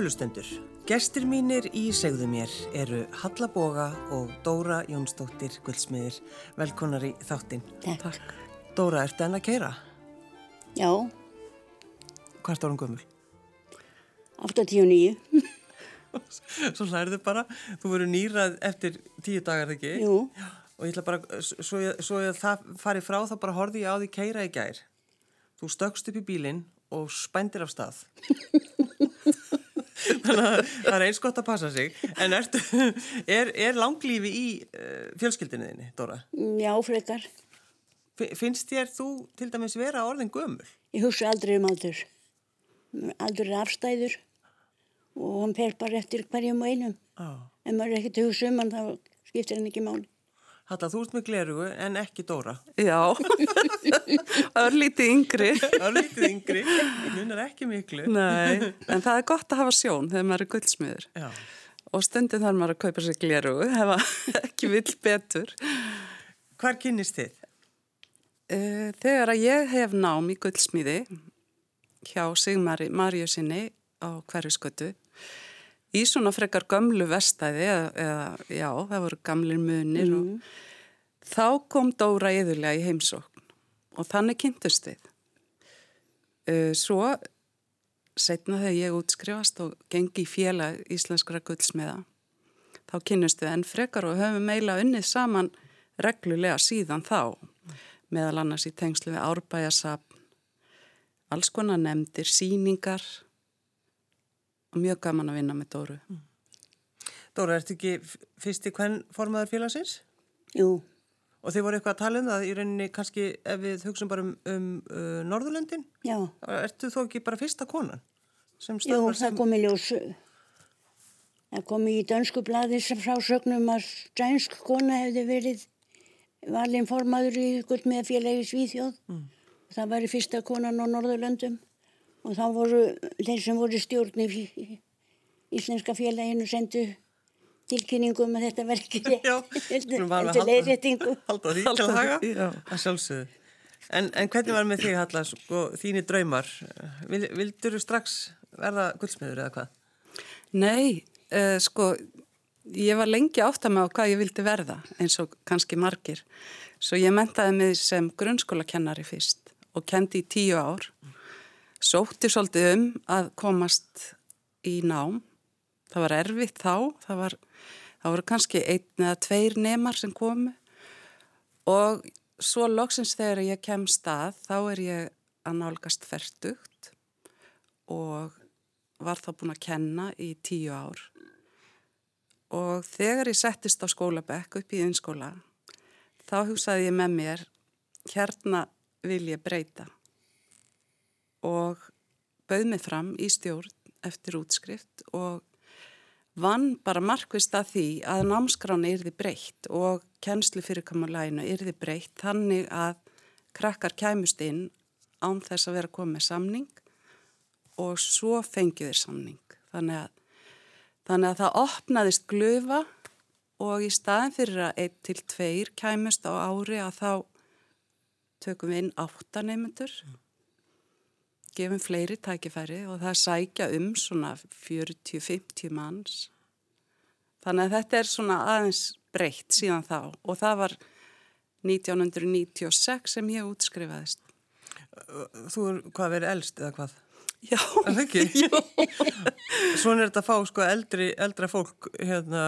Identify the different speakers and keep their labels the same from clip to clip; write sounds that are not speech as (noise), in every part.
Speaker 1: Kærulustendur, gestir mínir í segðu mér eru Halla Boga og Dóra Jónsdóttir Gullsmiðir. Velkonar í þáttinn.
Speaker 2: Takk.
Speaker 1: Dóra, ertu enn að keira?
Speaker 2: Já,
Speaker 1: Hvað er Dóran Gummul?
Speaker 2: 89.
Speaker 1: Svo hlærðu bara, þú verður nýrað eftir tíu dagar ekki?
Speaker 2: Jú,
Speaker 1: Og ég ætla bara, svo ég, svo ég það fari frá þá bara horfði ég á því keira í gær. Þú stökkst upp í bílinn og spændir af stað. (laughs) Þannig að það er eins gott að passa sig. En ertu, er, er langlífi í uh, fjölskyldinu þinni, Dóra?
Speaker 2: já, frekar.
Speaker 1: Fi- Finnst þér þú til dæmis vera orðin gömul?
Speaker 2: Ég hugsa aldrei um aldur. Aldur er afstæður og hann fer bara eftir hverjum og einum.
Speaker 1: Já.
Speaker 2: Ef maður er ekkert að hugsa um hann, þá skiptir hann ekki máli.
Speaker 1: Halla, þú ert með glerugu en ekki Dóra.
Speaker 3: Já, (laughs) örlítið yngri.
Speaker 1: Það er lítið yngri, munar ekki miklu.
Speaker 3: Nei, en það er gott að hafa sjón þegar maður er guldsmiður.
Speaker 1: Já.
Speaker 3: Og stundin þarf maður að kaupa sér glerugu, hefa (laughs) ekki vill betur.
Speaker 1: Hvar kynnist þið?
Speaker 3: Eh, Þegar að ég hef nám í guldsmiði hjá Sigmari Marju sinni á hverjuskötu, í svona frekar gömlu vestæði, eða, já, það voru gamlir munir og þá kom Dóra yðurlega í heimsókn og þannig kynntust við. Uh, Svo setna þegar ég útskrifast og gengi í félag íslenskra guldsmiða, þá kynnust við enn frekar og höfum meila unnið saman reglulega síðan þá, meðal annars í tengslu við árbæjasapn, alls konar nefndir, síningar og mjög gaman að vinna með Dóru.
Speaker 1: Dóra, ertu ekki f- fyrsti hvern formaður félagsins?
Speaker 2: Jú,
Speaker 1: Og þið voru eitthvað að tala um það í rauninni kannski ef við hugsaum bara um, um uh, Norðurlöndin?
Speaker 2: já,
Speaker 1: Ertu þó ekki bara fyrsta konan?
Speaker 2: Jú, það
Speaker 1: sem...
Speaker 2: kom í ljós. Það kom í dönsku blaði sem frásögnum að stænsk kona hefði verið valin formaður í gullmiðafélagi Svíþjóð. Mm. Það væri fyrsta konan á Norðurlöndum og þá voru þeir sem voru stjórn í Íslenska félaginu sendu tilkynningum að þetta (laughs)
Speaker 1: skulum alveg
Speaker 2: til
Speaker 1: halda-
Speaker 2: leiðréttingu.
Speaker 1: Halda því til að haga? Að sjálfsögðu. En, en hvernig var með þig, Halla, sko, þínir draumar? Vil, vildur þú strax verða guldsmiður eða hvað?
Speaker 3: Nei, uh, sko, ég var lengi átt að með á hvað ég vildi verða, eins og kannski margir. Svo ég mentaði mig sem grunnskólakennari fyrst og kendi í tíu ár. Sótti svolítið um að komast í nám. Það var erfitt þá, það, var, það voru kannski einn eða tveir nemar sem komu. Og svo loksins þegar ég kem stað þá er ég að nálgast ferdugt og var þá búin að kenna í tíu ár. Og þegar ég settist á skólabekk upp í innskóla þá hugsaði ég með mér hérna vil ég breyta. Og bauð mig fram í stjórn eftir útskrift og vann bara markvist að því að námskráni yrði breytt og kennslu fyrirkomulæginu yrði breytt þannig að krakkar kæmust inn án þess að vera komið samning og svo fengið þeir samning. Þannig að, þannig að það opnaðist glöfa og í staðin fyrir að einn til tveir kæmust á ári að þá tökum við inn áttaneymundur, gefum fleiri tækifæri og það sækja um svona 40-50 manns. Þannig að þetta er svona aðeins breytt síðan þá og það var 1996 sem ég útskrifaðist.
Speaker 1: Þú er hvað verið elst eða hvað?
Speaker 3: Já,
Speaker 1: Er það ekki? (laughs) Svona er þetta að fá sko eldri, eldra fólk hérna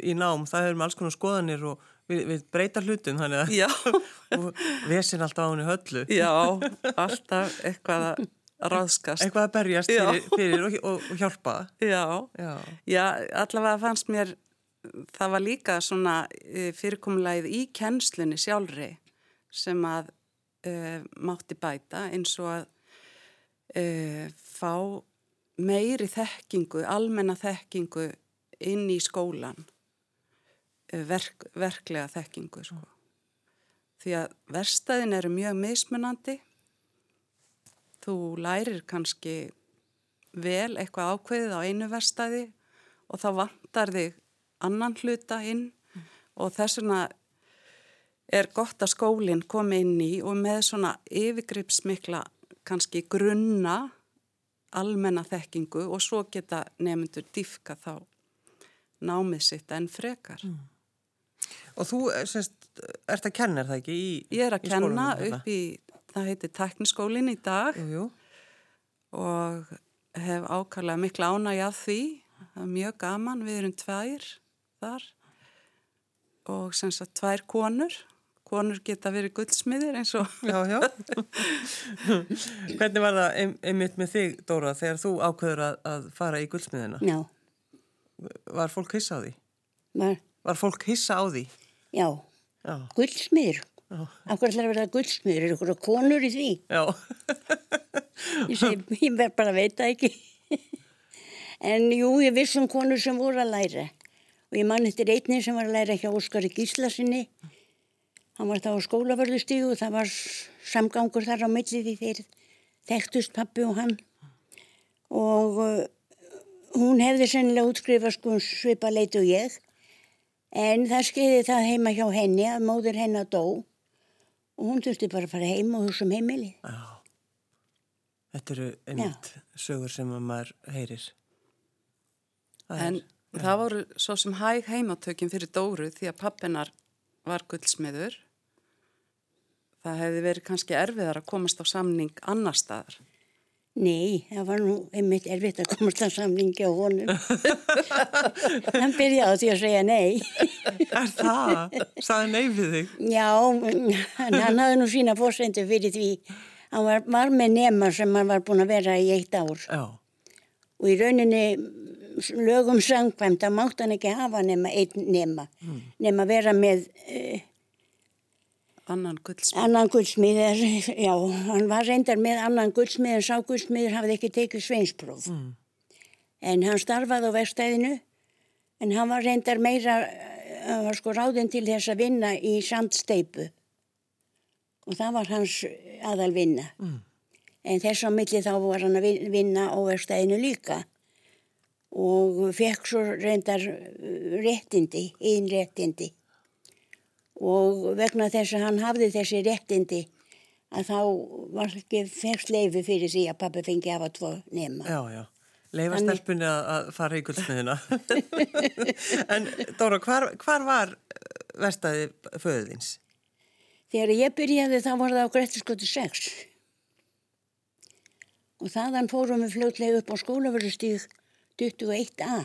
Speaker 1: í nám, það hefur með alls konar skoðanir og við, við breyta hlutum þannig að
Speaker 3: já, (laughs)
Speaker 1: og vesin alltaf á henni höllu.
Speaker 3: já, alltaf eitthvað að ráðskast.
Speaker 1: Eitthvað að berjast
Speaker 3: Já.
Speaker 1: fyrir, fyrir og, og, og hjálpa.
Speaker 3: Já,
Speaker 1: Já.
Speaker 3: já, allavega fannst mér, það var líka svona eh, fyrirkomulegið í kennslunni sjálfri sem að uh, mátti bæta eins og að uh, fá meiri þekkingu, almenna þekkingu inn í skólan, uh, verk, verklega þekkingu sko. Því að verstaðin eru mjög mismunandi, þú lærir kannski vel eitthvað ákveðið á einu verstaði og þá vantar þig annan hluta inn. Og þess vegna er gott að skólinn komi inn í og með svona yfirgripsmikla kannski grunna almenna þekkingu og svo geta nefnendur dýfka þá námið sitt en frekar. Mm.
Speaker 1: Og þú eh, semst, ert að kenna, er það ekki? Í,
Speaker 3: Ég er að kenna
Speaker 1: skólanum,
Speaker 3: upp í, það heitir Tekniskólin í dag
Speaker 1: Jú, jú.
Speaker 3: og hef ákvæmlega mikla ánægja að því. Það er mjög gaman, við erum tvær þar og sem sagt tvær konur. Konur geta verið guldsmiðir eins og...
Speaker 1: Já, já. (laughs) Hvernig var það ein, einmitt með þig, Dóra, þegar þú ákveður að, að fara í guldsmiðina?
Speaker 2: Já,
Speaker 1: Var fólk hissa á því?
Speaker 2: var,
Speaker 1: Var fólk hissa á því?
Speaker 2: já,
Speaker 1: Já.
Speaker 2: guldsmiður.
Speaker 1: Já.
Speaker 2: Akkur ætlar að vera guldsmiður, er ykkur konur í því?
Speaker 1: Já.
Speaker 2: Ég segi, ég verð bara að veita ekki. en jú, ég vissum konur sem voru að læra. Og ég man eftir einni sem var að læra hjá Óskari Gíslasinni. Hann var þá á skólavörðustígu og það var samgangur þar á milli því þeir þekktust pappi og hann. Og uh, hún hefði sennilega útskrifað sko svipa leit og ég. En það skeiði það heima hjá henni að móður hennar dó. Og hún þurfti bara að fara heim og hugsa um heimilið.
Speaker 1: Já. Þetta eru einmitt sögur sem að maður heyrir. Það
Speaker 3: En það voru svo sem hæg heimatökin fyrir Dóru því að pappinar var guldsmiður. Það hefði verið kannski erfiðar að komast á samning annar staðar.
Speaker 2: Nei, það var nú einmitt erfitt að komast að samlingi á honum. Hann byrjaði á því að segja nei.
Speaker 1: Er það? Saði nei við þig?
Speaker 2: Já, en hann hafði nú sína fórsendu fyrir því. Hann var, var með nema sem hann var búin að vera í eitt ár.
Speaker 1: Já.
Speaker 2: Og í rauninni lögum sangkvæmt að mátt hann ekki hafa nema einn nema. Nema vera með uh,
Speaker 3: Annan guldsmið.
Speaker 2: annan guldsmið. (laughs) Já, hann var reyndar með annan guldsmið en sá guldsmiður hafði ekki tekið sveinspróf.
Speaker 1: Mm.
Speaker 2: En hann starfaði á verstæðinu en hann var reyndar meira, eh, hann var sko ráðinn til þess að vinna í sandsteipu og það var hans aðal vinna.
Speaker 1: Mm.
Speaker 2: En þess á milli þá var hann að vin- vinna á verstæðinu líka og fekk svo reyndar eh, réttindi, einn réttindi og vegna þess að hann hafði þessi réttindi að þá var ekki fegst leifi fyrir því að pappi fengi að hafa tvo nema.
Speaker 1: Já, já. Leifa
Speaker 2: Þannig-
Speaker 1: stelpunni að, að fara í guldsmiðina. (laughs) en Dóra, hvar, hvar var verstaði föðuðins?
Speaker 2: Þegar ég byrjaði þá var það á Grettiskoti 6 og þaðan fórum við fljótlega upp á skólaverðustíð 21a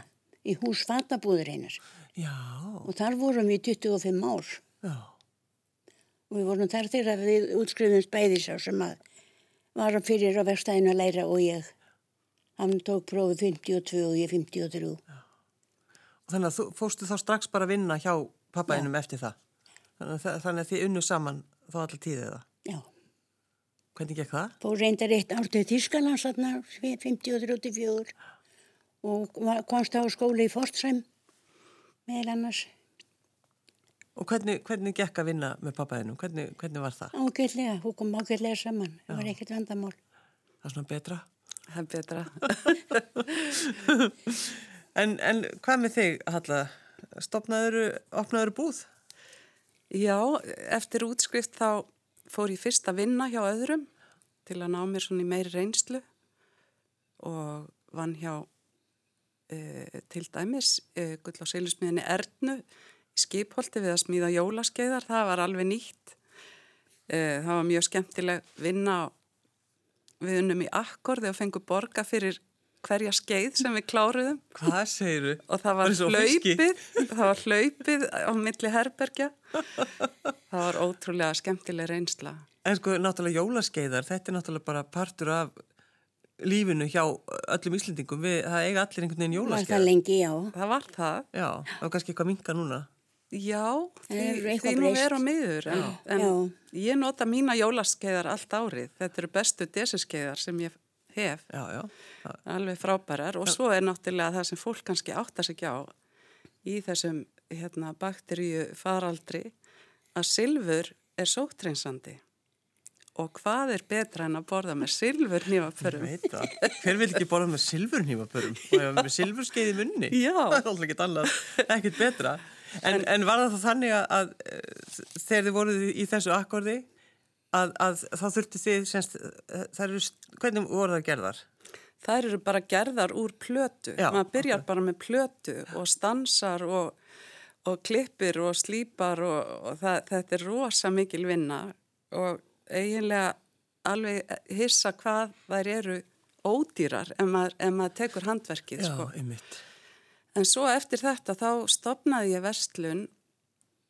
Speaker 2: í hús fatabúður einar
Speaker 1: Já,
Speaker 2: og þar vorum við í 25 ár.
Speaker 1: Já.
Speaker 2: og við vorum þar þegar við útskrifumst bæði sá sem að var fyrir á verstæðinu að læra og ég. Hann tók prófið 52 og ég 53
Speaker 1: Og þannig að þú fórstu þá strax bara að vinna hjá pappainum eftir það. Þannig að, þa- þannig að þið unnu saman þá allar tíðið það.
Speaker 2: já.
Speaker 1: Hvernig gekk það?
Speaker 2: fór reyndar eitt ár til Þískalands þarna 53-54 og komst á skóla í Forsheim meðal annars
Speaker 1: Og hvernig, hvernig gekk að vinna með pappainum? Hvernig, hvernig var það?
Speaker 2: ágætlega, hún kom ágætlega saman það var ekkert vandamál
Speaker 1: Það er svona betra.
Speaker 3: Það er betra. (laughs)
Speaker 1: En, en hvað með þig, Halla? Stopnaður, opnaður búð?
Speaker 3: Já, eftir útskrift þá fór ég fyrst að vinna hjá öðrum til að ná mér svona í meiri reynslu og vann hjá e, til dæmis e, gull á seilusmiðinni Ernu í skipholti við að smíða jólaskeiðar, það var alveg nýtt. E, það var mjög skemmtileg vinna við unnum í akkordi og fengum borga fyrir hverja skeið sem við kláruðum
Speaker 1: Hvað segiru?
Speaker 3: og það var
Speaker 1: og fiski.
Speaker 3: hlaupið það var hlaupið á milli herbergja það var ótrúlega skemmtileg reynsla
Speaker 1: En sko, náttúrulega jólaskeiðar, þetta er náttúrulega bara partur af lífinu hjá öllum Íslendingum. Við, það eiga allir einhvern veginn
Speaker 2: var það lengi, já.
Speaker 3: Það var það.
Speaker 1: Já, það var kannski eitthvað minka núna.
Speaker 3: já, því,
Speaker 2: Það er
Speaker 3: því
Speaker 2: eitthvað
Speaker 3: nú er á miður en, en
Speaker 2: Já.
Speaker 3: ég nota mína jólaskeiðar allt árið. Þetta eru bestu deserskeiðar sem ég hef.
Speaker 1: Já, já.
Speaker 3: alveg frábærar. Og svo er náttúrulega það sem fólk kannski áttar sig ekki á í þessum hérna, bakteríu faraldri að silfur er sóttreinsandi og hvað er betra en að borða með silfur
Speaker 1: Ég veit það. Hver vil ekki borða með silfurnýmapörum? Og ef með silfurskeið í munni?
Speaker 3: Já.
Speaker 1: Það er alltaf ekkert annað, ekkert betra. En, en var það þá þannig að, að eh, þegar þið voruð í þessu akkordi, að, að þá þurftu þið, semst, það eru, hvernig voru það gerðar?
Speaker 3: þær eru bara gerðar úr plötu.
Speaker 1: Já,
Speaker 3: maður byrjar bara með plötu og stansar og, og klippir og slípar og, og það, þetta er rosa mikil vinna og eiginlega alveg hissa hvað þær eru ódýrar ef maður, ef maður tekur handverkið.
Speaker 1: Já,
Speaker 3: sko.
Speaker 1: einmitt.
Speaker 3: En svo eftir þetta þá stopnaði ég vestlun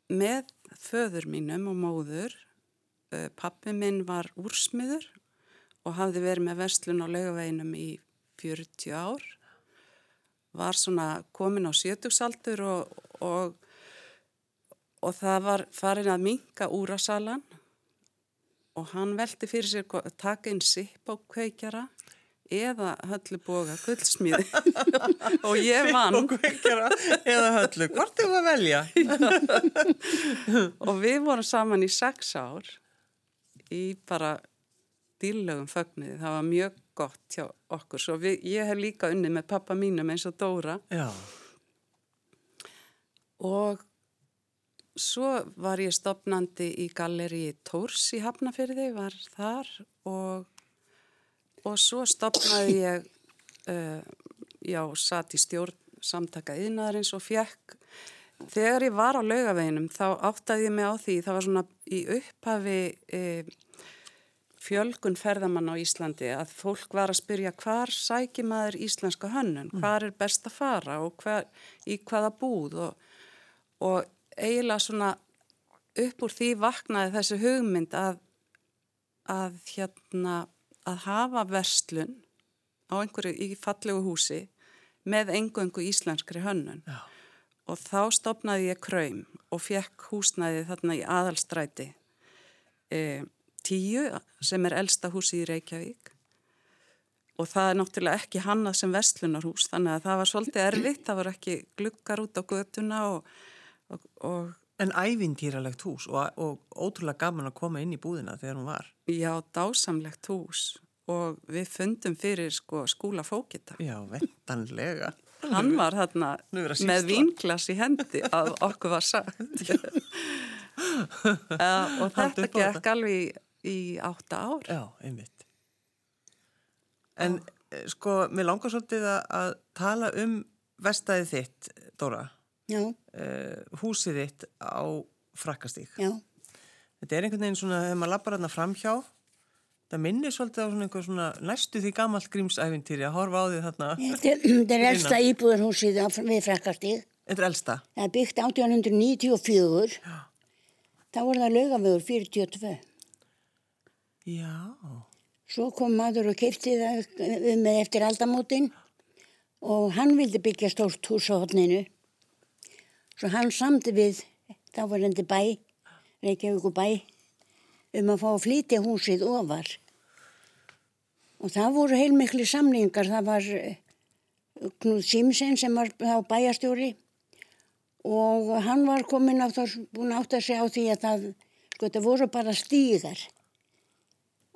Speaker 3: með föður mínum og móður. Eh, Pappi minn var úrsmiður og hafði verið með vestlun á laugaveginum í 40 ár. Var svona komin á sjötugsaldur og, og, og það var farin að minka úrasalan og hann velti fyrir sér að taka inn sipp á kveikjara eða hölluboga gullsmíði. (laughs) Og ég vann.
Speaker 1: eða höllu, hvort er það að velja? (laughs)
Speaker 3: og við vorum saman í sex ár í bara dýrlegum fögnuði, það var mjög gott hjá okkur, svo við, ég hef líka unni með pappa mínum eins og Dóra.
Speaker 1: Já,
Speaker 3: og svo var ég stopnandi í galleri Tórs í Hafnafyrði, var þar og, og svo stopnaði ég, uh, já, satt í stjórn samtaka yðnaðarins og fekk, þegar ég var á laugaveginum þá áttaði ég mig á því, það var svona í upphafi uh, fjölgun ferðamann á Íslandi að fólk var að spyrja hvar sækir maður íslenska hönnun, hvar er best að fara og hver, í hvaða búð? Og, og eiginlega svona upp úr því vaknaði þessi hugmynd að, að hérna að hafa verslun á einhverju í fallegu húsi með engöngu íslenskri hönnun.
Speaker 1: Já,
Speaker 3: og þá stopnaði ég kraum og fekk húsnæði þarna í aðalstræti e, tíu sem er elsta húsi í Reykjavík. Og það er náttúrulega ekki hannað sem vestlunarhús þannig að það var svolítið erfitt, það var ekki glukkar út á götuna og, og, og
Speaker 1: en ævintýralegt hús og, og ótrúlega gaman að koma inn í búðina þegar hún var.
Speaker 3: já, dásamlegt hús og við fundum fyrir sko skúla fókita.
Speaker 1: Já, vendanlega.
Speaker 3: Hann var þarna með
Speaker 1: sýsla.
Speaker 3: vínglas í hendi að okkur var sagt. (laughs) uh, (laughs) og þetta gekk alveg í, í átta ár.
Speaker 1: Já, einmitt. En eh, sko, mér langar svolítið að, að tala um vestæðið þitt, Dóra,
Speaker 2: Já,
Speaker 1: uh, húsið þitt á frakkastík.
Speaker 2: já,
Speaker 1: Þetta er einhvern veginn svona, þegar maður lappar hérna framhjá, það minnir svolítið á svona einhver svona næstu því gamalt grímsævintýri að horfa á því þarna.
Speaker 2: þetta er- elsta íbúðarhúsið við Frakkastíð.
Speaker 1: Þetta er elsta.
Speaker 2: Það er byggt 1894, þá var það laugavögur 42.
Speaker 1: Já,
Speaker 2: Svo kom maður og keipti það um með eftir aldamótin og hann vildi byggja stórt hús á hodninu. Svo hann samdi við, þá var hendi bæ, Reykjavík bæ, um að fá að flytja húsið ofar. Og það voru heilmikli samlingar, það var eh, Knúð Simsen sem var þá bæjastjóri og hann var komin á það, búin átt að segja á því að það, sko þetta voru bara stígar.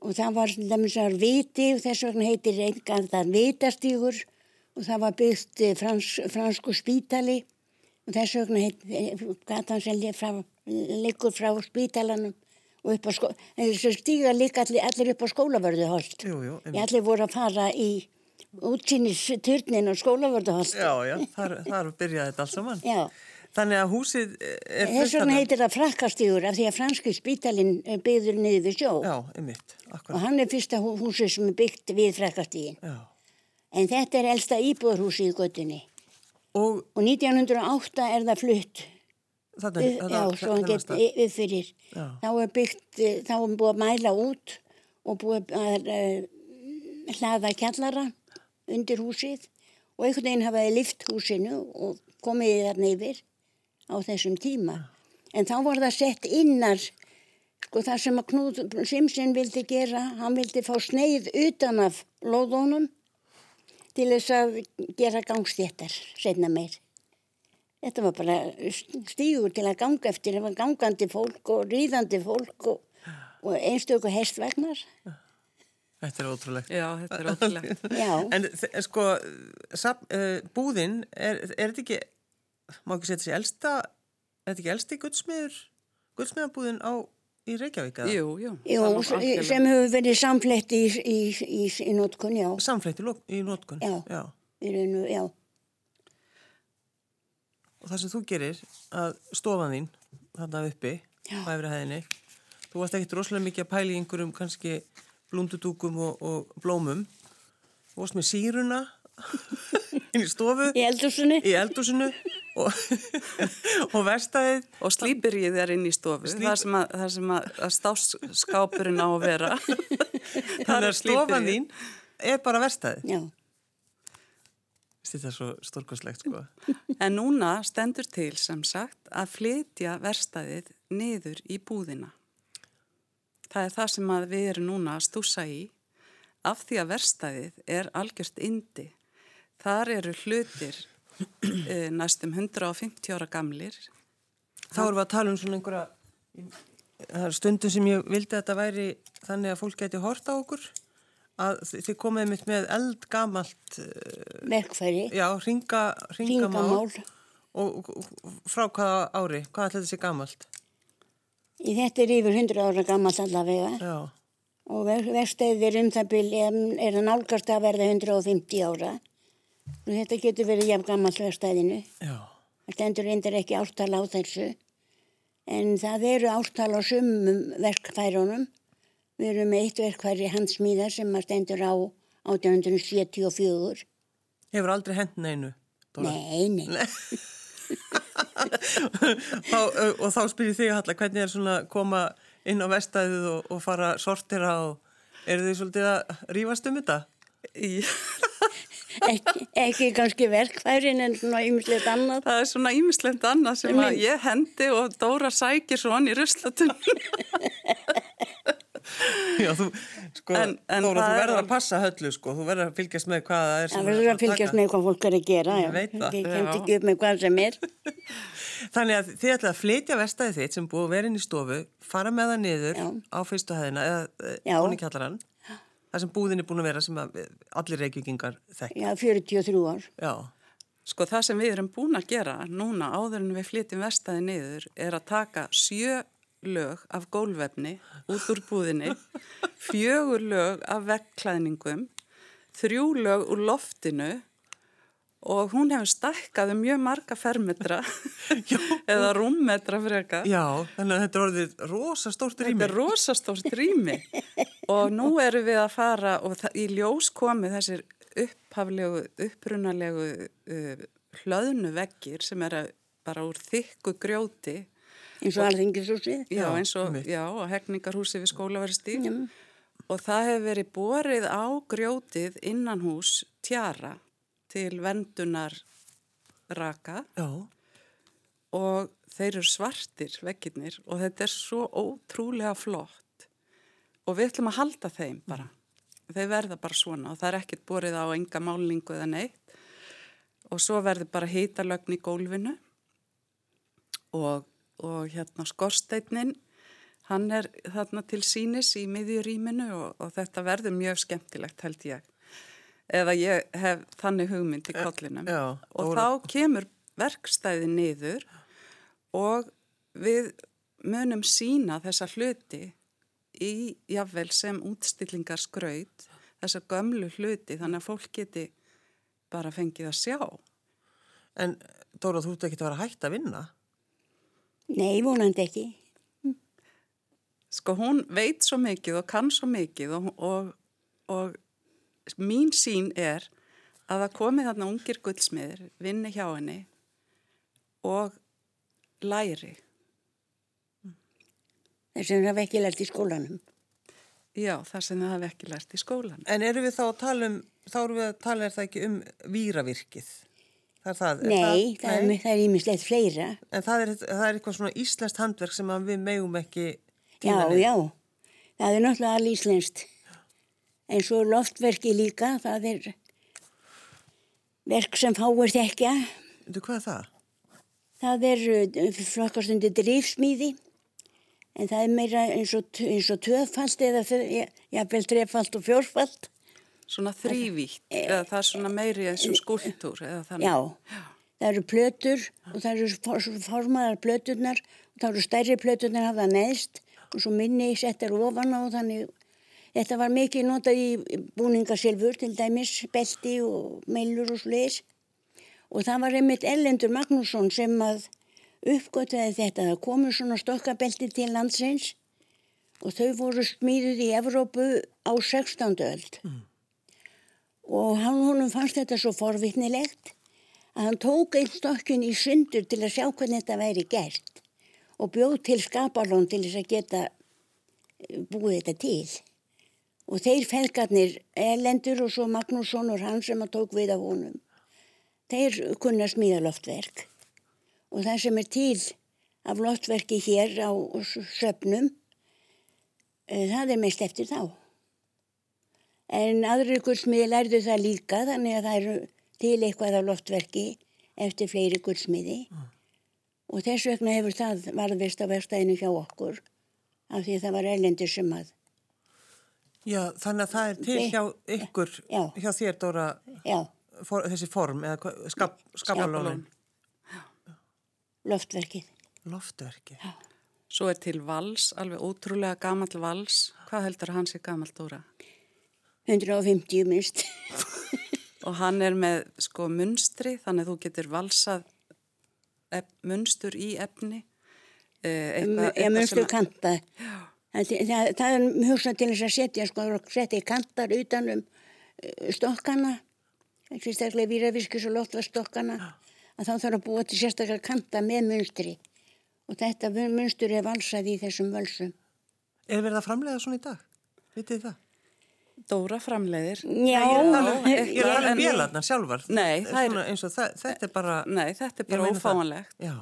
Speaker 2: Og það var að viti og þess vegna heitir einhvern það vitastígur og það var byggt eh, frans, fransku spítali og þess vegna heit gatan sem liggur frá spítalanum og upp á skó en þessu stígar líka allir, allir upp á skólavörðuholt allir voru að fara í útsýnisturnin og skólavörðuholt
Speaker 1: Já, já, þar, þar byrjaði þetta alls saman.
Speaker 2: Já.
Speaker 1: Þannig að húsið er
Speaker 2: Þess vegna heitir það frakkastígur af því að franski spítalinn er byggður niður við sjó
Speaker 1: Já, einmitt,
Speaker 2: og
Speaker 1: akkurat.
Speaker 2: hann er fyrsta hú- húsið sem er byggt við frakkastígin.
Speaker 1: Já.
Speaker 2: En þetta er elsta íbúðarhúsið í göttunni
Speaker 1: Og
Speaker 2: og 1908 er það flutt
Speaker 1: þarna,
Speaker 2: upp,
Speaker 1: þarna,
Speaker 2: já, svo hann
Speaker 1: þennan
Speaker 2: get
Speaker 1: stað.
Speaker 2: upp fyrir.
Speaker 1: Já.
Speaker 2: Þá er byggt, þá er búið að mæla út og búið að uh, hlaða kjallara undir húsið og einhvern veginn hafaði lift húsinu og komið þarna yfir á þessum tíma. En þá var það sett innar, sko það sem að Knúð Simsen vildi gera, hann vildi fá sneið utan af lóðunum til þess að gera gangstéttar setna meir. Þetta var bara stígur til að ganga eftir, það var gangandi fólk og ríðandi fólk og, og einstöku hestvagnar.
Speaker 1: Þetta er ótrúlegt.
Speaker 3: Já, þetta er ótrúlegt. (laughs)
Speaker 2: Já,
Speaker 1: En sko, sap, uh, búðin, er, er þetta ekki, má ekki setja sér elsta, er þetta ekki elsti guldsmiður, guldsmiðabúðin á í Reykjavík eða?
Speaker 3: Jú, jú.
Speaker 2: Jú, sem hefur verið samflett í, í, í, í notkun, já.
Speaker 1: Samfleytt í, nótkun?
Speaker 2: Já.
Speaker 1: Já.
Speaker 2: Í raunu, já.
Speaker 1: Og það sem þú gerir, að stofan þín, þarna uppi, efri hæðinni, þú varst ekkert rosalega mikið að pæla í einhverjum kannski blúndudúkum og, og blómum. Þú varst með síruna inn í stofu,
Speaker 2: Í
Speaker 1: eldúsinu og, (laughs) og verstaðið.
Speaker 3: Og slípir ég þér inn í stofu,
Speaker 1: Slípir-
Speaker 3: það sem að, að, að stáskápurinn á að vera. (laughs)
Speaker 1: Þannig að stofan þín er bara verstaðið.
Speaker 2: Já.
Speaker 1: Þetta er svo stórkostlegt, sko.
Speaker 3: En núna stendur til sem sagt að flytja verstaðið niður í búðina. Það er það sem að við erum núna að stúsa í af því að verstaðið er algjört indi. Þar eru hlutir eh, næstum 150 ára gamlir.
Speaker 1: Þá erum við að tala um svona einhverja, það er stundum sem ég vildi að þetta væri þannig að fólk geti hort á okkur, að þi- þið komið mitt með eldgamalt, eh,
Speaker 2: Verkfæri.
Speaker 1: já, ringa, ringamál
Speaker 2: Ringamál.
Speaker 1: og, og frá hvaða ári, hvað ætla þetta sé gamalt?
Speaker 2: Í þetta er yfir 100 ára gammalt allavega.
Speaker 1: Já,
Speaker 2: Og verstæðið er um það byrj, er að nálgast að verða 150 ára. Og þetta getur verið jafn gammalt verstæðinu.
Speaker 1: já,
Speaker 2: Það stendur reyndar ekki ártal á þessu. En það eru ártal á sumum verkfærunum. Við erum með eitt verkfæri handsmíðar sem að stendur á 1874.
Speaker 1: hefur aldrei hent neinu. Dóra?
Speaker 2: Nei, nei.
Speaker 1: þá, ö, og þá spyrir þig Halla, hvernig er svona að koma inn á vestæðið og, og fara sortira og eru þið svolítið að rífast um þetta?
Speaker 3: Í,
Speaker 2: Ekki, ekki kannski verkfærin en svona ymslegt annað.
Speaker 3: það er svona ímislegt annað sem að ég hendi og Dóra sækir svona í ruslatunum.
Speaker 1: Já, þú, sko,
Speaker 3: En- en
Speaker 1: Dóra, þú
Speaker 3: er
Speaker 1: verður að passa höllu, sko, þú verður að fylgjast með hvað það er sem
Speaker 2: Það
Speaker 1: er
Speaker 2: verður
Speaker 1: að
Speaker 2: að fylgjast
Speaker 1: taka.
Speaker 2: með hvað fólk er að gera.
Speaker 1: Ég
Speaker 2: já. Ég
Speaker 3: Já.
Speaker 2: ekki upp með hvað sem er. (laughs)
Speaker 1: Þannig að þið ætlaði að flytja vestæðið þitt sem búið að vera inn í stofu, fara með það niður
Speaker 2: Já.
Speaker 1: á fyrstu hæðina eða
Speaker 2: Já.
Speaker 1: Það sem búðin er búin að vera sem að allir reykjökingar þekk.
Speaker 2: Já, 43 ár.
Speaker 1: Já,
Speaker 3: Sko það sem við erum búin að gera núna áður en við flytjum vestæði niður er að taka sjö lög af gólvefni út úr búðinni, (laughs) fjögur lög af vegklæðningum, þrjú lög úr loftinu og hún hefur stækkað um mjög marga fermetra (laughs) eða rúmmetra freka.
Speaker 1: já, þannig að þetta er orðið rosa stórt rými.
Speaker 3: Þetta er rosastórt rými og nú erum við að fara og í ljós komið þessir upphaflegu, upprunalegu uh, hlöðnu veggir sem er bara úr þykku grjóti
Speaker 2: eins og alþingishúsið.
Speaker 3: já, eins og, já, og hegningarhúsi við skólaverðstíð
Speaker 2: Já.
Speaker 3: og það hefur verið borið á grjótið innan hús tjara til vendunar raka.
Speaker 1: Já,
Speaker 3: og þeir eru svartir veggirnir og þetta er svo ótrúlega flott. Og við ætlum að halda þeim bara. Þeir verða bara svona og það er ekkert borið á enga málningu eða neitt. Og svo verður bara hýtalögn í gólfinu. Og, og hérna skorsteinin, hann er þarna til sínis í miðjuríminu og, og þetta verður mjög skemmtilegt held ég. Eða ég hef þannig hugmynd í kollinum
Speaker 1: já,
Speaker 3: og þá kemur verkstæði niður og við munum sína þessa hluti í jafnvel sem útstillingar skraut, þessa gömlu hluti þannig að fólk geti bara fengið að sjá.
Speaker 1: en Dóra, þú ert ekki að vera hægt að vinna.
Speaker 2: Nei, vonandi ekki.
Speaker 3: Sko hún veit svo mikið og kann svo mikið og, og, og mín sín er að það komi þarna ungir guldsmiðir, vinni hjá henni og læri.
Speaker 2: Þess að það hafa ekki lært í skólanum.
Speaker 3: Já, það sem það hafi ekki lært í skólan.
Speaker 1: En eru við þá að tala um, þá eru við að tala er það ekki um víravirkið? Það er það? er
Speaker 2: Nei, það
Speaker 1: nei?
Speaker 2: það er ímislegt fleira.
Speaker 1: En það er, það er eitthvað svona íslenskt handverk sem að við megum ekki
Speaker 2: Já, já. Það er náttúrulega alveg íslenskt. En svo loftverki líka, það er verk sem fáir þekkja.
Speaker 1: Þú, hvað er það?
Speaker 2: Það er uh, flokkastundi drifsmíði. En það er meira eins og, eins og töðfast eða jafnvel trefald og fjórfald.
Speaker 3: Svona þrývítt, eða það er svona meiri eins og þannig.
Speaker 2: Já, það eru plötur og það eru for- formaðar plöturnar og það eru stærri plöturnar hafa neðst og svo minni settar ofan á þannig þetta var mikið notað í búningasilfur til dæmis, belti og meilur og sliðis og það var einmitt Ellendur Magnússon sem að uppgötaði þetta það komur svona stokkabelti til landsins og þau voru smíðuð í Evrópu á 16. öld mm. og hann honum fannst þetta svo forvittnilegt að hann tók einn stokkin í syndur til að sjá hvernig þetta væri gert og bjóð til skapalón til þess að geta eh, búið þetta til. Og þeir felgarnir, Erlendur og svo Magnússon og hann sem að tók við af honum, þeir kunna smíða loftverk. Og það sem er til af loftverki hér á söpnum, eh, það er mest eftir þá. En aðri gullsmiði lærðu það líka þannig að það eru til eitthvað af loftverki eftir fleiri gullsmiði. Mm og þess vegna hefur það varðvist á verstaðinu hjá okkur af því það var erlendir sem að
Speaker 1: Já, þannig að það er til hjá ykkur, já. hjá þér Dóra, for, þessi form eða skap, skapalónin.
Speaker 2: Loftverkið.
Speaker 1: Loftverkið. Já.
Speaker 3: Svo er til vals, alveg ótrúlega gammal vals. Hvað heldur hans er gammal Dóra?
Speaker 2: 150 minnst. (laughs)
Speaker 3: Og hann er með sko munstri, þannig að þú getur valsað munstur í efni
Speaker 2: eitthvað, eitthvað munstur kanta það, það, það er hugsað til þess að setja sko, setja kantar utanum stokkana sérstaklega výrafiskis og loftvastokkana að þá þarf að búa til sérstaklega kanta með munstri og þetta munstur er valsað í þessum völsum
Speaker 1: Er verið að framlega svona í dag? Vitið það?
Speaker 3: Dóra framleiðir.
Speaker 2: Já.
Speaker 1: Ég er alveg bjölarnar sjálfar.
Speaker 3: Nei, það er,
Speaker 1: það, þetta er bara...
Speaker 3: Nei, þetta er bara ófáanlegt.
Speaker 2: Já.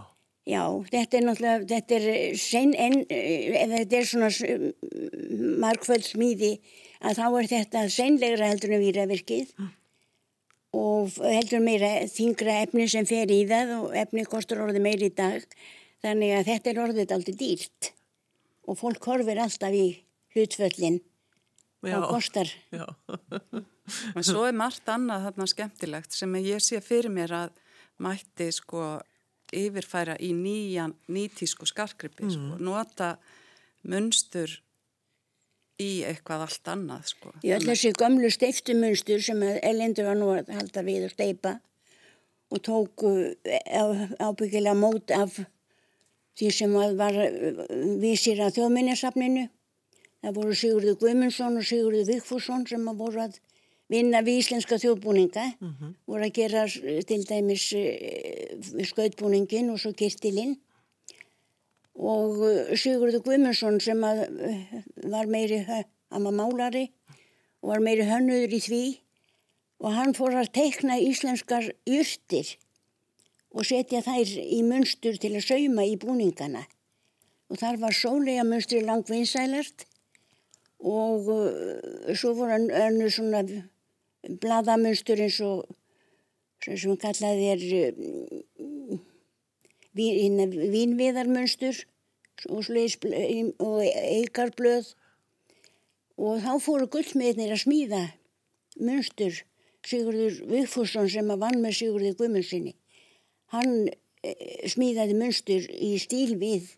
Speaker 2: Já, þetta er náttúrulega, þetta er sen en, þetta er svona markföld smíði að þá er þetta senlegra heldur en výravirkið mm. og heldur meira þingra efni sem fer í það og efni kostur orðið meir í dag. Þannig að þetta er orðið aldrei dýrt. Og fólk horfir alltaf í hlutföllin.
Speaker 1: Og
Speaker 2: kostar. (laughs)
Speaker 3: en svo er margt annað þarna skemmtilegt sem ég sé fyrir mér að mætti sko yfirfæra í nýjan nýtísku skarkrippi mm. sko, nota munstur í eitthvað allt annað sko.
Speaker 2: Já, þessi gamlu steiftumönstur sem Elendur var nú að halda við að steipa og tóku ábyggilega mót af því sem var vísir að þjóðminnesafninu Það voru Sigurður Guimundsson og Sigurður Vigfússon sem að voru að vinna við íslenska þjóðbúninga, mm -hmm. voru að gera til dæmis uh, skautbúningin og svo kirtilinn. Og uh, Sigurður Guimundsson sem að, var meiri, hann var málari og var meiri hönnuður í því. Og hann fór að teikna íslenskar yrtir og setja þær í munstur til að sauma í búningana. Og þar var sólega munstri langvinsælart og svo voru hann önnu svona bladamunstur eins og sem kallaði er uh, vín, vínviðarmunstur og, og eigarblöð og þá fóru gullmiðnir að smíða munstur Sigurður Vigfússon sem að vann með Sigurður Guðmundssoni hann eh, smíðaði munstur í stíl við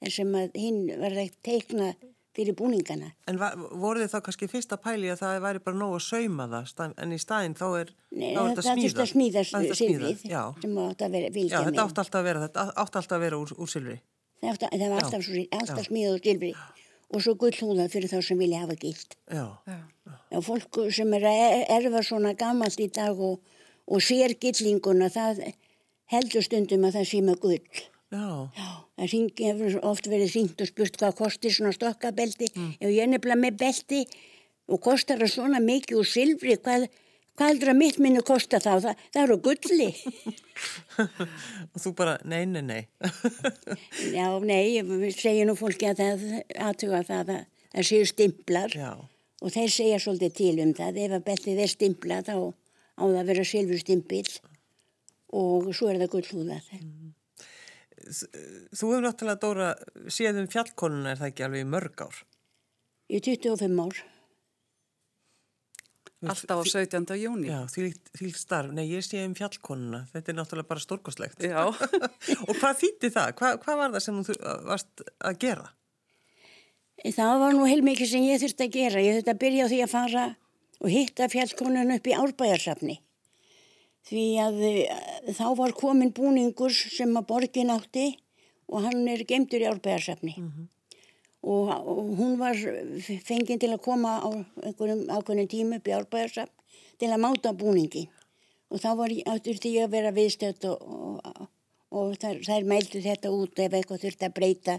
Speaker 2: þar sem að hinn var að teikna fyrir búningana.
Speaker 1: En voru þið þá kannski fyrst að pæli að það væri bara nóg að sauma það, en í staðin þá er,
Speaker 2: Nei, þá er þetta smíða? Það er smíða silfrið sem átt að vera vilja
Speaker 1: með. Já, þetta átt alltaf að vera, þetta átt alltaf að vera úr, úr silfri.
Speaker 2: Það, átt, það var alltaf, alltaf smíðað úr silfri og svo gullhúðað fyrir þá sem vilja hafa gilt.
Speaker 1: Já.
Speaker 2: Já, fólk sem er að erfa svona gammalt í dag og, og sér gillinguna, það heldur stundum að það sé með gull.
Speaker 1: Já.
Speaker 2: Já, það hefur oft verið syngt og spurt hvað kostir svona stokkabelti. Mm. Ef ég er nefnilega með belti og kostar það svona mikið úr silfri, hvað, hvað heldur að mitt minni kosta þá? Það, það eru gulli.
Speaker 1: og (laughs) þú bara, nei, nei, nei. (laughs)
Speaker 2: Já, nei, ég segja nú fólki að það aðtuga það að það séu stimplar
Speaker 1: Já.
Speaker 2: og þeir segja svolítið til um það. Ef að beltið er stimpla þá á það að vera silfurstimpil og svo er það gullhúðað. Mm
Speaker 1: þú hefur náttúrulega Dóra séð um fjallkonuna er það ekki alveg í mörg ár?
Speaker 2: Í 25 ár.
Speaker 3: Alltaf á 17. júni.
Speaker 1: Já, því starf. Nei, ég sé um fjallkonuna. Þetta er náttúrulega bara stórkoslegt.
Speaker 3: Já. (laughs)
Speaker 1: og hvað þýtti það? Hva, hvað var það sem þú varst að gera?
Speaker 2: Það var nú heilmikið sem ég þurfti að gera. Ég þurfti að byrja á því að fara og hitta fjallkonun upp í árbæjarsafni. Því að uh, þá var komin búningur sem að borgin átti og hann er gemdur í árbæjarsafni. Og, og hún var fenginn til að koma á einhverjum ákveðnum tíma upp í árbæjarsafn til að máta búningi. Og þá var ég, þurfti ég að vera viðstödd og, og, og þær, þær mældu þetta út ef eitthvað þurfti að breyta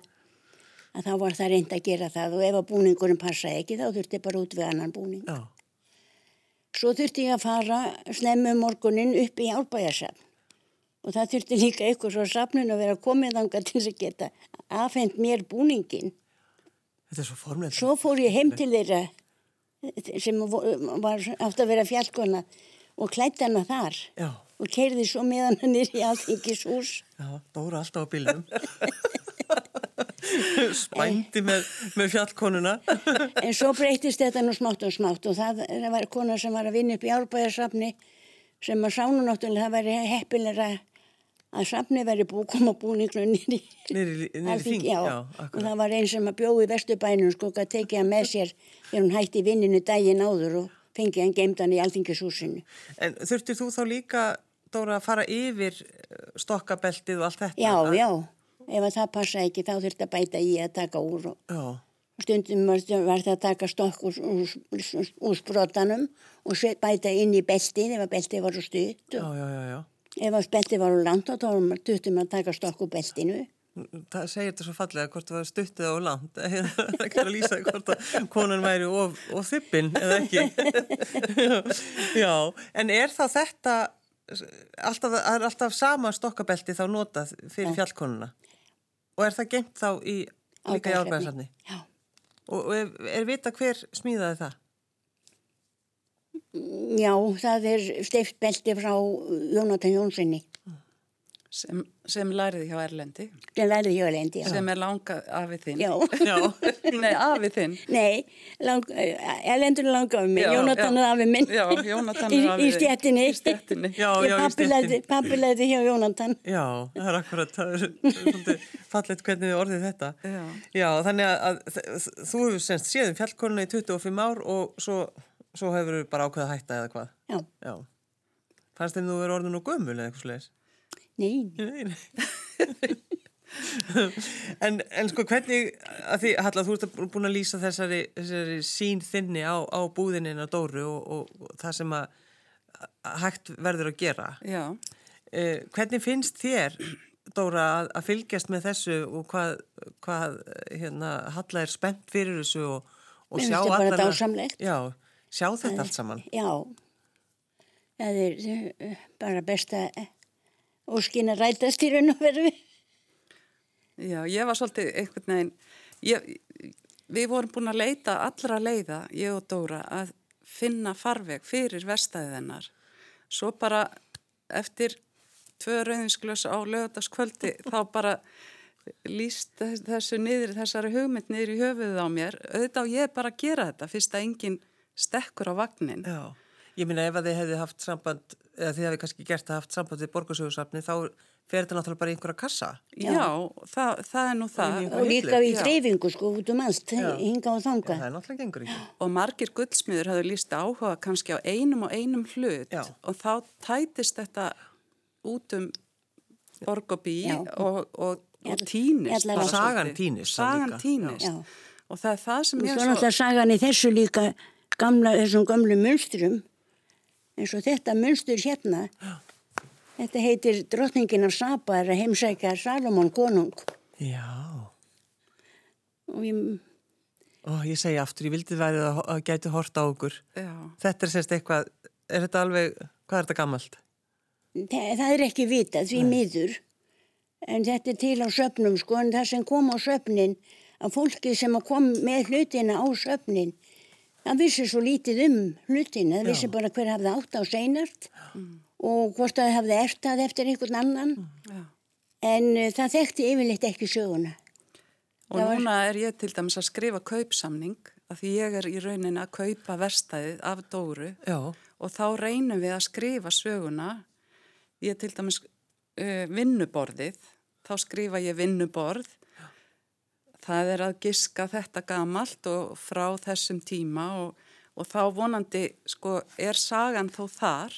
Speaker 2: að þá var það reynd að gera það og ef að búningurinn passaði ekki þá þurfti bara út við annan búning.
Speaker 1: Já.
Speaker 2: Svo þurfti ég að fara snemmu um morgunin upp í árbæjarsafn og það þurfti líka eitthvað svo safnun að vera komið þanga til þess að geta afhengt mér búningin.
Speaker 1: Þetta er svo formlega.
Speaker 2: Svo fór ég heim til þeirra sem var átt að vera fjallkona og klætti hana þar
Speaker 1: Já,
Speaker 2: og keirði svo með hana nýri í alþingishús.
Speaker 1: já, Dóra alltaf á bílum. (laughs) Spændi með, með fjallkonuna. (laughs)
Speaker 2: En svo breytist þetta nú smátt og smátt og það var kona sem var að vinna upp í árbæðarsafni sem að sánu náttúrulega það væri heppilega að safni væri búið koma búninglu nýri
Speaker 1: þing,
Speaker 2: já.
Speaker 1: já,
Speaker 2: og það var einn sem að bjóði í vesturbænum sko að tekið hann með sér þegar hún hætti vinninu daginn áður og fengið hann geimdan í alþingishúsinu.
Speaker 1: En þurftir þú þá líka, Dóra, að fara yfir eh, stokkabeltið og allt þetta?
Speaker 2: Já, já, ef að það passa ekki þá þurfti að bæta í að taka úr og
Speaker 1: Já,
Speaker 2: stundum var, það að taka stokk úr, úr, úr, úr sprotanum og bæta inn í beltið ef að beltið var svo stutt og
Speaker 1: já,
Speaker 2: ef að beltið var úr langt þá tuttum að taka stokk úr beltinu.
Speaker 1: Það segir þetta svo fallega hvort það var stuttið á land. (laughs) Það er að lýsa hvort að konan væri of, of þippin eða ekki. (laughs) Já, en er þá þetta, alltaf, það alltaf sama stokkabelti þá notað fyrir fjallkonuna? Og er það geimt þá í líka í árbæðarsafni?
Speaker 2: Já.
Speaker 1: Og, og er, er vita hver smíðaði það?
Speaker 2: Já, það er steift belti frá Jónatan Jónssoni
Speaker 3: sem, sem læriði hjá Erlendi,
Speaker 2: sem lærið hjá Lendi. Já.
Speaker 3: sem er langa afið þinn.
Speaker 2: já.
Speaker 1: Já, (laughs)
Speaker 3: Nei, afið þinn.
Speaker 2: Nei, lang, Erlendur er langa af mig, Jónatan er af minn.
Speaker 3: Já, Jónatan (laughs) er afi
Speaker 2: í stjættinni.
Speaker 3: Í stéttinni.
Speaker 1: Já, já, í
Speaker 2: Pappi læði hjá Jónatan.
Speaker 1: já, það er akkurat, það er svolítið fallegt hvernig þið orðið þetta.
Speaker 3: Já.
Speaker 1: Já, þannig að, að þú hefur semst séð um fjallkonuna í 25 ár og svo, svo hefur þú bara ákveða að hætta eða hvað?
Speaker 2: Já,
Speaker 1: Já. Fannst þeim þú verið orðin og gömul eða eitthvað slegis?
Speaker 2: Nei,
Speaker 1: Nei, nei. en, en sko hvernig, að því, Halla, þú ert búin að lýsa þessari, þessari sín þinni á, á búðinina Dóru og, og, og það sem að hægt verður að gera.
Speaker 3: Já,
Speaker 1: Eh, hvernig finnst þér, Dóra, að, að fylgjast með þessu og hvað, hvað hérna, Halla er spennt fyrir þessu og, og sjá
Speaker 2: dásamlegt.
Speaker 1: Já, sjá þetta allt saman.
Speaker 2: já. Það er eh, bara besta óskinn að rætast í raun og veru.
Speaker 3: já, ég var svolítið einhvern veginn, ég, við vorum búin að leita allra leiða, ég og Dóra, að finna farveg fyrir vestæðið hennar. Svo bara eftir tvö rauðinsglös á lögataskvöldi þá bara líst þess- þessu niður, þessari hugmynd niður í höfuðið á mér. Auðvitað ég bara gera þetta fyrst að enginn stekkur á vagnin.
Speaker 1: Já, ég minna ef að þið hefði haft samband, eða þið hefði kannski gert að haft samband við borgarsögursafni, þá fer þetta náttúrulega bara í einhverja kassa.
Speaker 3: Já, það, það er nú það.
Speaker 2: Og líka
Speaker 3: Já.
Speaker 2: dreifingu sko út um allt,
Speaker 1: Já.
Speaker 2: hinga og
Speaker 1: Já,
Speaker 2: þanga.
Speaker 1: það náttúrulega gengur ekki.
Speaker 3: Og margir guldsmiður hafðu líst áhuga kannski á einum og einum hlut
Speaker 1: Já.
Speaker 3: og þá tætist þetta út um borg og bí
Speaker 2: Já.
Speaker 3: og, og, og týnist.
Speaker 2: áttir.
Speaker 1: Sagan týnist
Speaker 3: Sagan týnist.
Speaker 2: Já.
Speaker 3: Og það er það sem
Speaker 2: Og
Speaker 3: ég
Speaker 2: svo náttúrulega sagan í þessu líka gamla, þessum gamlu munstrum, eins og þetta munstur hérna, þetta heitir drottningin af Saba er að heimsækja Salomon konung.
Speaker 1: Já,
Speaker 2: Og ég,
Speaker 1: Ó, ég segi aftur, ég vildi verið að, að gæti horta á okkur.
Speaker 3: Já.
Speaker 1: Þetta er semst eitthvað, er þetta alveg, hvað er þetta gammalt?
Speaker 2: það, það er ekki vitað, því miður, en þetta er til á söpnum, sko, en það sem kom á söpnin, að fólki sem kom með hlutina á söpnin, það vissi svo lítið um hlutina, það vissi bara hver hafði átt á seinart og hvort það hafði ertað eftir einhvern annan,
Speaker 3: Já.
Speaker 2: en uh, það þekkti yfirleitt ekki söguna.
Speaker 3: Og
Speaker 2: Það var-
Speaker 3: núna er ég til dæmis að skrifa kaupsamning af því ég er í rauninni að kaupa verstaðið af Dóru
Speaker 1: Já,
Speaker 3: og þá reynum við að skrifa söguna. Ég til dæmis uh, vinnuborðið, þá skrifa ég vinnuborð. Það er að giska þetta gamalt og frá þessum tíma og, og þá vonandi sko er sagan þó þar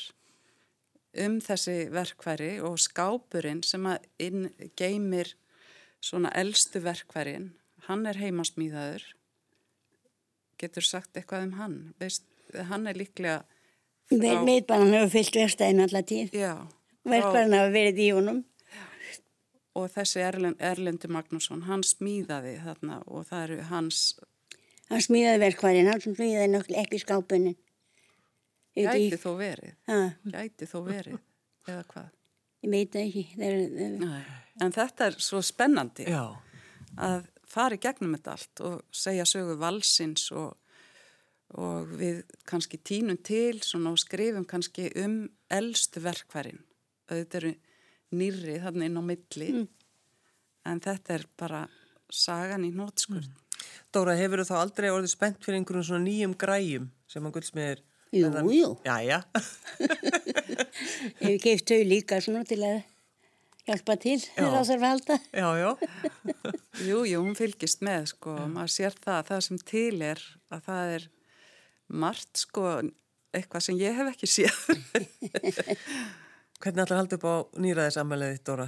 Speaker 3: um þessi verkværi og skápurinn sem að inn geymir svona eldstu verkværin, hann er heimasmíðaður. Getur sagt eitthvað um hann? Veist, hann er líklega...
Speaker 2: Frá... Meitbannan hefur fyllt verstaðin allar tíð. Verkværin hafa verið í honum.
Speaker 3: Og þessi Erlend, Erlendur Magnússon, hann smíðaði þarna og það eru hans...
Speaker 2: Hann smíðaði verkværin, hann smíðaði náttúrulega ekki skápunin.
Speaker 3: Gæti þó verið.
Speaker 2: Ha.
Speaker 3: Gæti þó verið. Eða hvað?
Speaker 2: Ég veit ekki. Það er...
Speaker 3: En þetta er svo spennandi
Speaker 1: Já.
Speaker 3: að fara í gegnum þetta allt og segja sögu valsins og, og við kannski tínum til og skrifum kannski um eldstu verkværin. Þetta eru nýri þarna inn á milli mm. en þetta er bara sagan í nótskurð. Mm.
Speaker 1: Dóra, hefur þú þá aldrei orðið spennt fyrir einhverjum svona nýjum græjum sem að guldsmiðir?
Speaker 2: Jú,
Speaker 1: Þann...
Speaker 2: jú.
Speaker 1: Já, já.
Speaker 2: Ég hef keift þau líka svona til að hjálpa til þegar það þarf að halda.
Speaker 1: Já, já. (laughs)
Speaker 3: jú, jú, hún fylgist með, sko. Já. Maður sér það, það sem til er, að það er margt, sko, eitthvað sem ég hef ekki séð. (laughs)
Speaker 1: Hvernig ætlar að halda upp á nýraðisamæliðið, Dóra?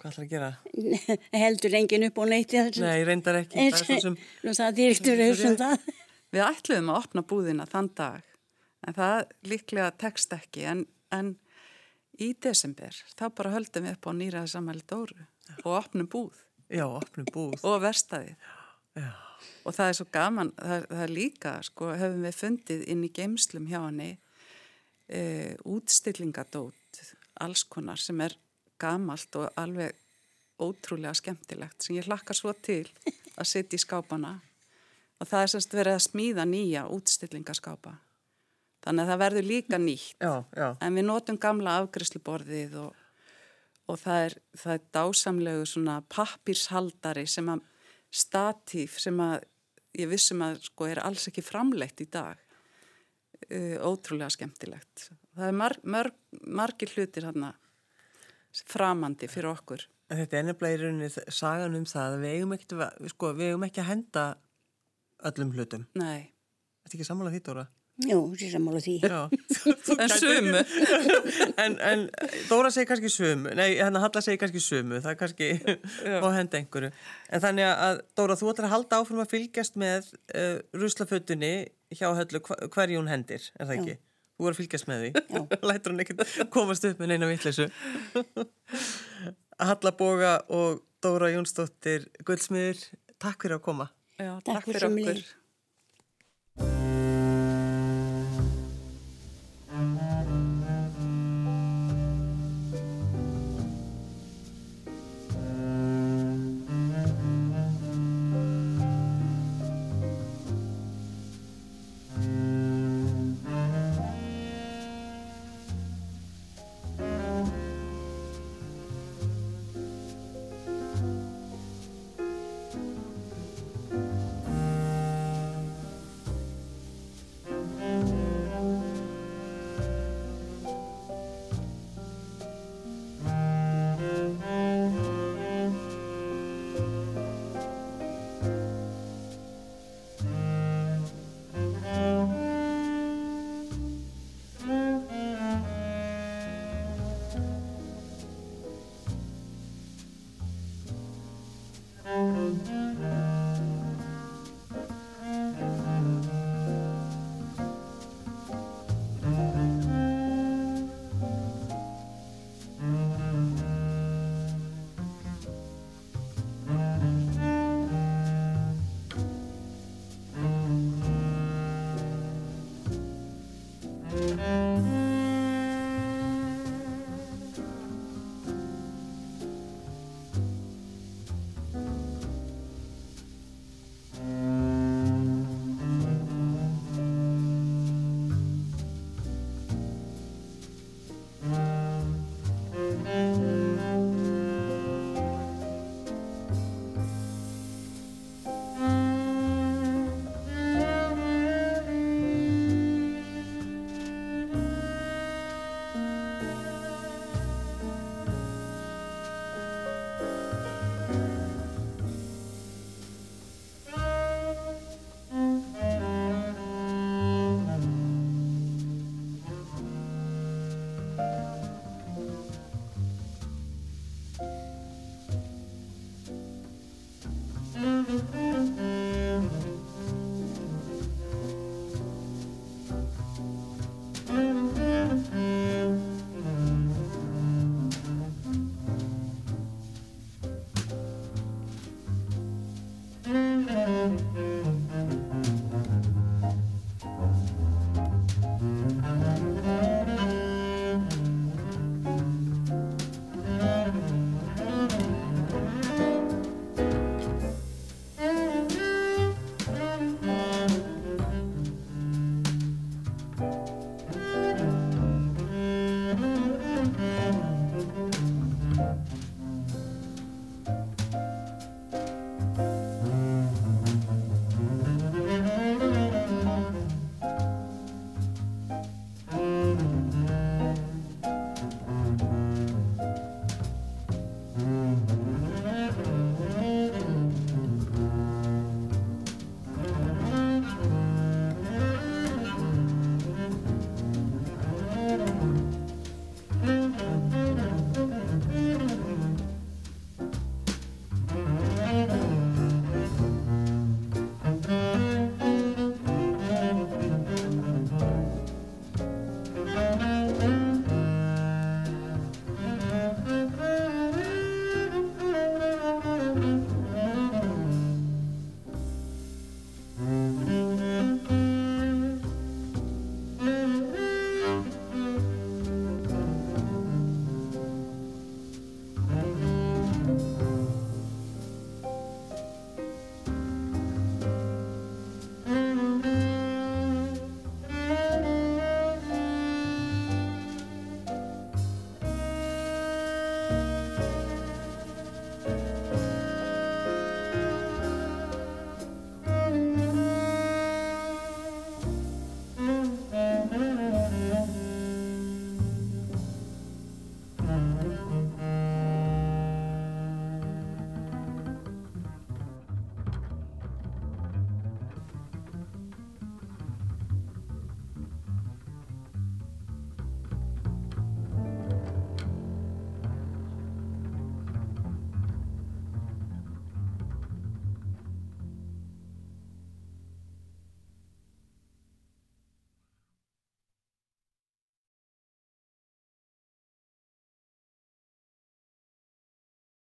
Speaker 1: Hvað ætlar að gera? (laughs)
Speaker 2: Heldur engin upp á neitt.
Speaker 1: Nei, reyndar ekki.
Speaker 2: Það er sem... (laughs) Nú það dýrktur auðvitað það.
Speaker 3: Við ætluðum að opna búðina þann dag, en það líklega tekst ekki, en, en í desember þá bara höldum við upp á nýraði samhæli Dóru og opnum búð.
Speaker 1: Já, opnum búð.
Speaker 3: Og verstaðið.
Speaker 1: Já.
Speaker 3: Og það er svo gaman, það, það er líka, sko, höfum við fundið inn í geimslum hjá henni e, útstillingadót, alls konar sem er gamalt og alveg ótrúlega skemmtilegt sem ég hlakka svo til að setja í skápana og það er sérst verið að smíða nýja útstillingaskápa. Þannig að það verður líka nýtt.
Speaker 1: Já, já.
Speaker 3: En við notum gamla afgriðsluborðið og, og það er, það er dásamlegu svona pappirshaldari sem að statíf sem að ég vissum að sko er alls ekki framleitt í dag. Uh, ótrúlega skemmtilegt. Það er marg, marg, margir hlutir hérna framandi fyrir okkur.
Speaker 1: En þetta er nefnilega í rauninni sagan um það að við eigum ekki, sko, við eigum ekki að henda öllum hlutum.
Speaker 3: Nei.
Speaker 1: Þetta er ekki sammálað því, Dóra?
Speaker 2: Jú, þetta er sammálað því. (laughs)
Speaker 3: en sumu. (laughs)
Speaker 1: en, en Dóra segir kannski sumu, nei, hérna Halla segir kannski sumu, það er kannski á henda einhverju. En þannig að, Dóra, þú ætlar að halda áfram að fylgjast með uh, ruslafötunni hjá höllu hverju hún hendir, er það ekki? Já. Þú voru að fylgjast með því. (laughs) Lætur hann ekkert komast upp með neina vittleysu. (laughs) Halla Boga og Dóra Jónsdóttir Gullsmiður, takk fyrir að koma.
Speaker 3: Já, takk, takk fyrir okkur. Música